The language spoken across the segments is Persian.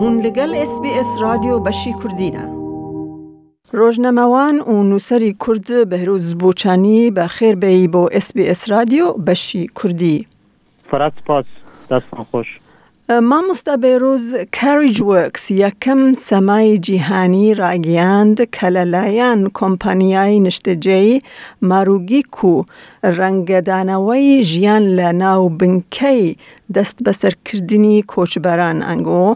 هون لگل اس بی اس رادیو بشی کردینه. روزنامه‌وان و نوسری کرد بهروز بوچانی به خیر بی با اس بی اس رادیو بشی کردی. فرات پاس دستان خوش. مامۆستا بێرۆز کاریجوەکس یەکەم سەمای جیهانی ڕاگەاند کە لەلایەن کۆمپانیای نیشتەجێی ماروگیک و ڕەنگەدانەوەی ژیان لە ناو بنکەی دەست بەسەرکردنی کۆچبەران ئەنگۆ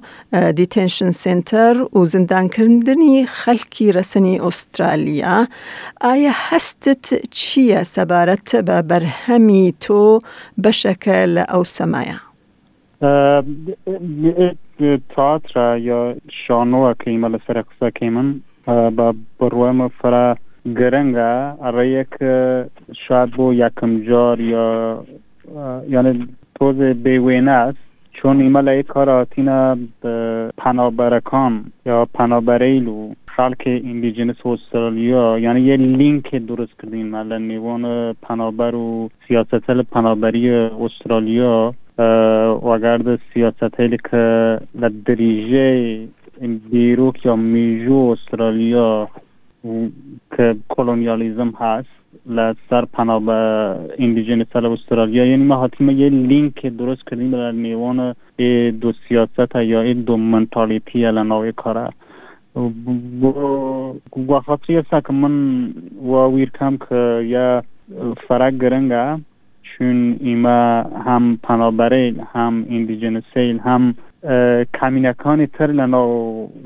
دیتنشن سنتەر و زیندانکردنی خەلکی رەسنی ئوسترالیا ئایا هەستت چییە سەبارەت بە بەرهەمی تۆ بەشەکە لە ئەو سەمایە؟ تئاتر یا شانو که ایمال سر قصه که من با بروام فرا گرنگا اره یک شاید بو یکم جار یا یعنی توز بیوینه است. چون ایمال ای کار آتینا پنابرکان یا پنابریلو خلق ایندیجنس استرالیا یعنی یه لینک درست کردیم مالا نیوان پنابر و سیاست پنابری استرالیا وگرد سیاست هایی که لدریجه بیروک یا میجو استرالیا که کلونیالیزم هست لسر پناه به ایندیجن سال استرالیا یعنی ما حتیم یه لینک درست کردیم در نیوان دو سیاست یا دو منتالیتی الانوی کاره و خاطری است که من و کم که یا فرق گرنگه چون ایما هم پنابریل هم ایندیجن هم کمینکان تر لنا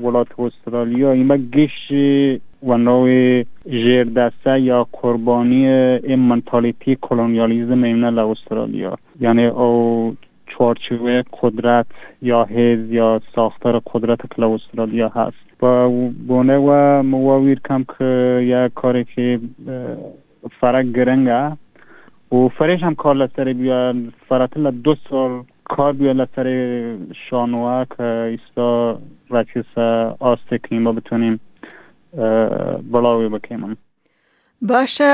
ولات استرالیا. ایما گش و نوع جیر دسته یا قربانی این منتالیتی کلونیالیزم ایمنا ل استرالیا. یعنی او چارچوه قدرت یا حیز یا ساختار قدرت کل استرالیا هست. و بونه و مواویر کم که یک کاری که فرق گرنگه. و فرش هم کار لسره بیا فرات لە دو سال کار بیا لسره شانوه که ایستا رکیس آسته کنیم و بتونیم بڵاوی بکەێمم باشە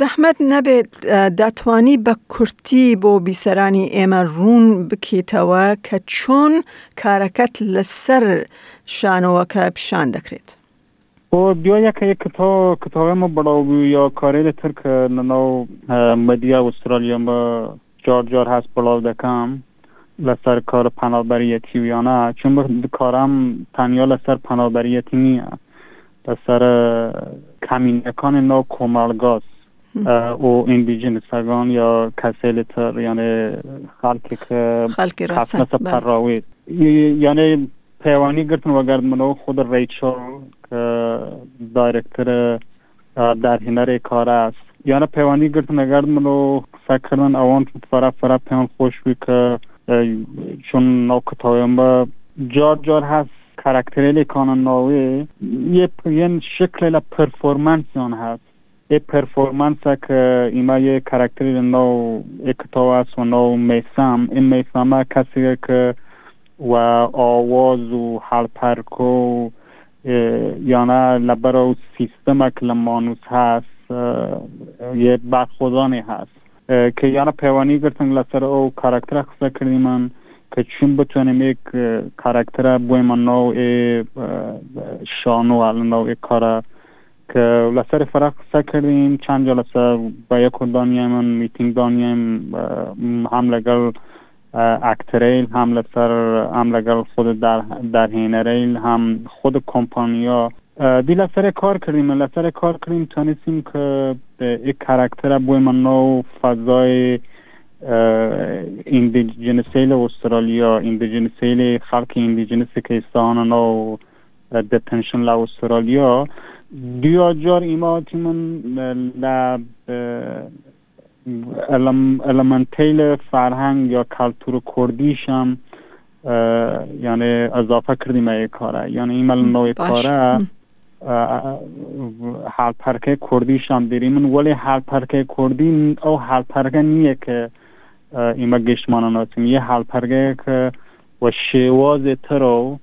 زەحمت نەبێت دەتوانی بە کورتی بۆ بیسەرانی ئێمە ڕوون بکەیتەوە کە چۆن کارەکەت لەسەر شانەوەکە پیشان دەکرێت. کتاب کتاب ما بڑاو یا کاری تر که نو مدیا استرالیا ما جار جار هست بڑاو دکم لسر کار پنابریتی و یا نه. چون کارم تنیا لسر پنابریتی نیه. لسر کمینکان نو کومالگاس او ایندیجن سگان یا کسیل تر یعنی خلقی که خلقی رسن یعنی پیوانی گرتن و گرد منو. خود ریچل که دایرکتر در هنر کار است. یعنی پیوانی گرتن و گرد منو. فکر کردن فرا فرا پیان خوش بی که چون نو کتایم با جار جار هست. کرکتریلی کانان نوی یه یه شکل ل پرفورمنس یان هست. یه پرفورمنس که ایما یه کرکتری نو اکتاو است و نو میسم. این میسم کسی که و آواز و حلپرک و یعنی لبر و سیستم کلمانوس هست یه برخودانی هست که یعنی پیوانی گرتن لسر او کارکتر خصه کردیم من که چون بتونیم یک کارکتر بوی من نوع شانو نوع کارا که لسر فرق خصه کردیم. چند جلسه با یک دانیم میتینگ دانیم هم لگل اکتریل هم لسر هم لگل خود در, در هینریل هم خود کمپانیا. دی لسر کار کردیم. لسر کار کردیم تانستیم که یک کرکتر بوی من نو فضای ایندیجنسیل استرالیا ایندیجنسیل خلق ایندیجنسی که استان نو دتنشن لا استرالیا. دیا جار ایما تیمون لب المنتیل فرهنگ یا کلتور کردیش هم یعنی اضافه کردیم ای کاره. یعنی این نوع کاره حال پرکه کردیش هم دیریم ولی حال پرکه کردی او حال پرکه نیه که ایما گشتمان ناتیم یه حال پرکه که و شواز ترو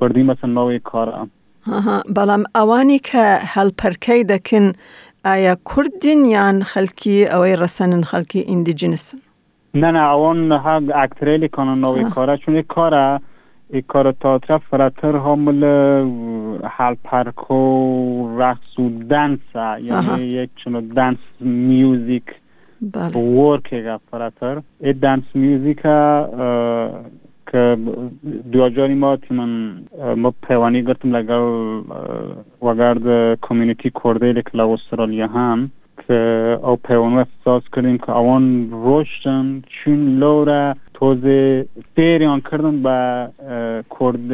بردی مثلا نوع کاره. بەڵام ئەوانی کە هەلپەرکەی دەکن ئایا کوردین یان خەلکی ئەوەی ڕەسەنن خەلکی نه نه اوان ها اکتریلی کانن نوی کاره چون یک کاره ای کار تئاتر فراتر حامل حل پرکو رقص و دنس یعنی یک چنو دنس میوزیک بله. ورک فراتر. ای دنس میوزیک که ما تیمن ما پیوانی گرتم لگل وگرد کمیونیتی کرده لکل استرالیا هم که او پیوانو احساس کردیم که اوان روشتن چون لوره توزه فیریان کردن به کرد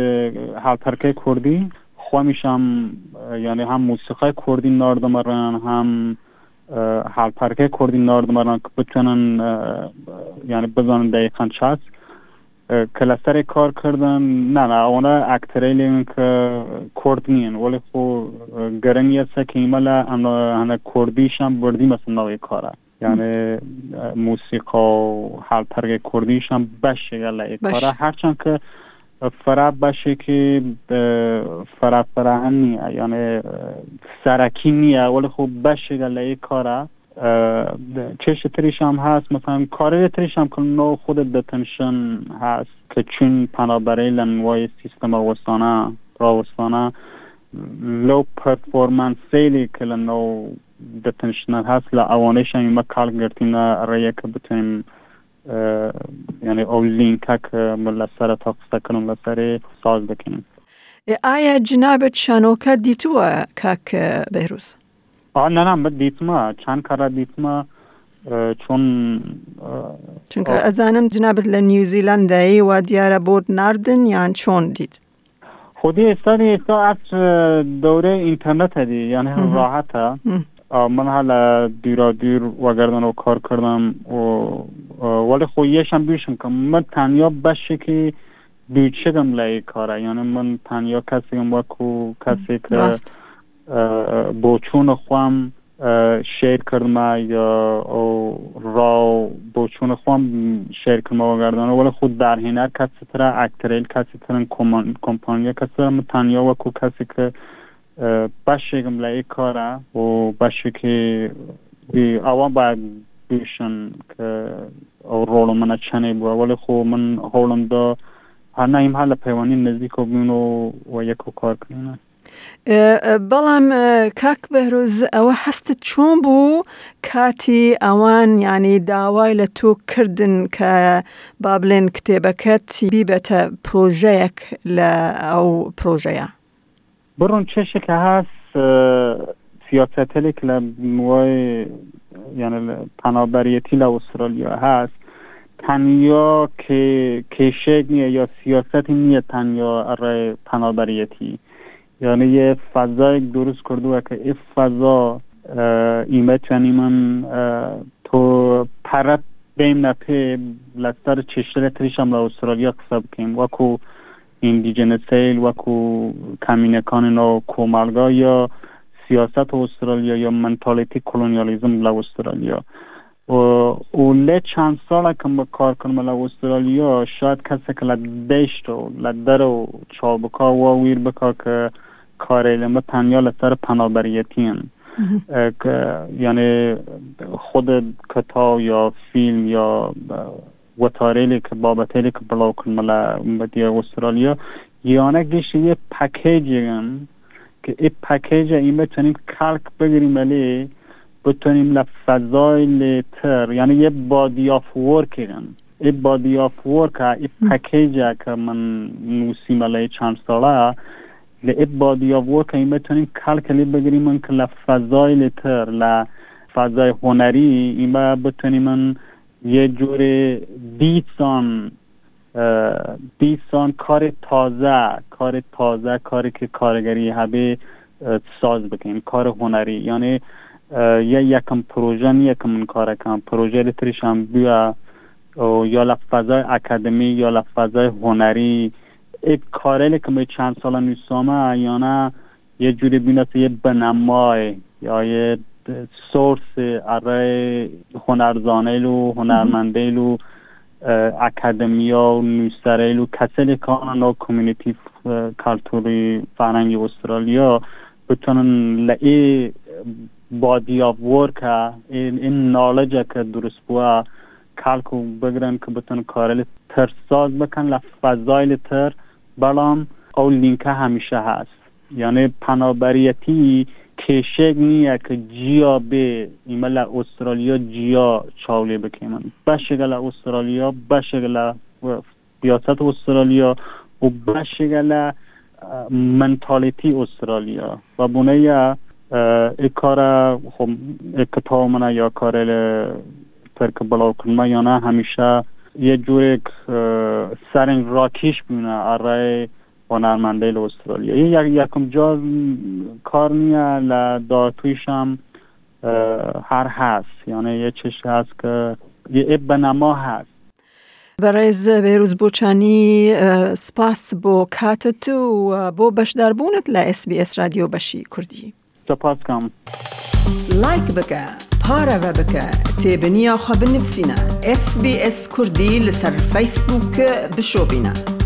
حال ترکه کردی. خوامیش هم یعنی هم موسیقی کردی ناردمرن هم حال ترکه کردی ناردمرن که بتونن یعنی بزنن دقیقا چست کلستر کار کردن نه نه اونا اکتریلی که کرد نین. ولی خو گرنگ است که ایمال انا کردیش هم بردی مثلا نوی کاره یعنی موسیقا و حال ترگ کردیش هم بشه گله کاره هرچند که فرا باشه که فرا فرهن نیه یعنی سرکی نیه ولی خب بشه گله کاره چێشە تریشام هەست مەسان کارەیە تریشام کردنەوە خودت دەتەنشن هەست کە چون پەنابەرەی لە نوای سیستەمە وەستانە ڕوەستانە لەو پەرفۆرمانسەیلی کە لە نەو دەتەنشنە هەست لە ئەوانەیشانی مە کارگرتینە ڕێیەکە بتین یعنی ئەو لینکە کە لەسرە تا قستەکەم لەسەری ساز دەکەین ئایا جنابەت شانۆکە دیتووە کاکە بەرووس نه نه دیتما چند کار دیتما چون چون که ازانم جناب لنیوزیلند ای و دیاره بود نردن یان چون دید؟ خودی استادی استا از دوره اینترنت دی یعنی راحت من حالا دیرا دیر و گردن و کار کردم و ولی خو یشم بیشم که من تنیا بشه که بیچگم لای کاره. یعنی من تنیا کسی هم وکو کسی که با چون خوام شیر کردم یا را با چون خوام شیر کردم و گردن ولی خود در هنر کسی تر اکتریل کسی تر کمپانیا کسی تر تنیا و کو کسی که باشه گم لای کاره و باشه که اوان باید بیشن که رول من چنه بود ولی خب من هولم دا هر نیم حال پیوانی نزدیک و بینو و یکو کار کنیم بەڵام کاک بەهرۆز ئەوە هەستت چۆن بوو؟ کاتی ئەوان ینی داوای لە تۆ کردن کە با بڵێن کتێبەکەت بیبێتە پرۆژەیەک لە ئەو پرۆژەیە. بڕۆن چێشێکە هەست سیاستەلێک لە وای یعنی پەنابەرەتی لە ئوسترالیا هەست تەنیا کێشێک نییە یا سیاستی نییە تەنیا ئەڕێ پەنابەرەتی یعنی یه فضای درست کرده و که این فضا ایمه چنی من تو پرت بیم نپه لستر چشتر تریش هم استرالیا قصب کیم. وکو ایندیجن سیل وکو کمینکان نو کومالگا یا سیاست استرالیا یا منتالیتی کلونیالیزم لا استرالیا. و اوله چند سال که ما کار کنم لا استرالیا شاید کسی که لدشت و لدر و چابکا و ویر بکا که کار ما تنیا لسر پنابریتین یعنی خود کتاب یا فیلم یا وتاریلی که بابتیلی که بلاو کنم بدی استرالیا یانک دیش یه پکیجی که این پکیج این بتونیم کلک بگیریم ولی بتونیم لفضای لیتر یعنی یه بادی آف ورک این بادی آف ورک این پکیج که من نوسیم علی چند ساله آف ورک این بتونیم کلکلی بگیریم من که لفضای لیتر لفضای هنری این با بتونیم من یه جور دیسان دیسان کار تازه کار تازه کاری که کارگری هبه ساز بکنیم کار هنری. یعنی یه یکم پروژه من کار کنم. پروژه لیترش هم بیا یا لفظای اکادمی یا لفظای هنری. کارلی که می چند سال نیستامه یا نه یه جوری بینست یه بنمای یا یه سورس اره هنرزانیلو هنرمندیلو اکادمیا و نوستریلو کسلی کانن و کمیونیتی کلتوری فرنگی استرالیا بتونن لئی بادی آف ورک این, این نالج که درست بوا کلکو بگرن که بتون کارلی تر ساز بکن لفظایل تر. بەڵام ئەو لینکە هەمیشە هەست یعنی پەنابەریەتی کێشێک نییە کە جیا بێ ئیمە لە ئوسترالیا جیا بەشێگە لە ئوسترالیا بەشێگە لە سیاست ئوسترالیا و بەشێگە لە منتالیتی ئوسترالیا و خب کتاب منە یا کارە پرک بڵاوکردمە یا نه هەمیشە یه جورێک سەرنگ ڕاکیش بوونە ئەڕای هۆنارمەندەی لە ئوسترالیا یەکم جا کار نییە لە دااتویشم هەر هەست یانە یه چش هەست کە یه بەنەما هەست بەڕێز بێروز بۆچانی سپاس بۆ کاتت و بۆ بەشداربوونت لە SسBS رادیۆ بەشی کوردی سپاسکەم لایک بکە پارەوە بکە تێبنییاخوا بنفسینە SسBS کوردی لەسەر فیسبووکە بشۆبینە.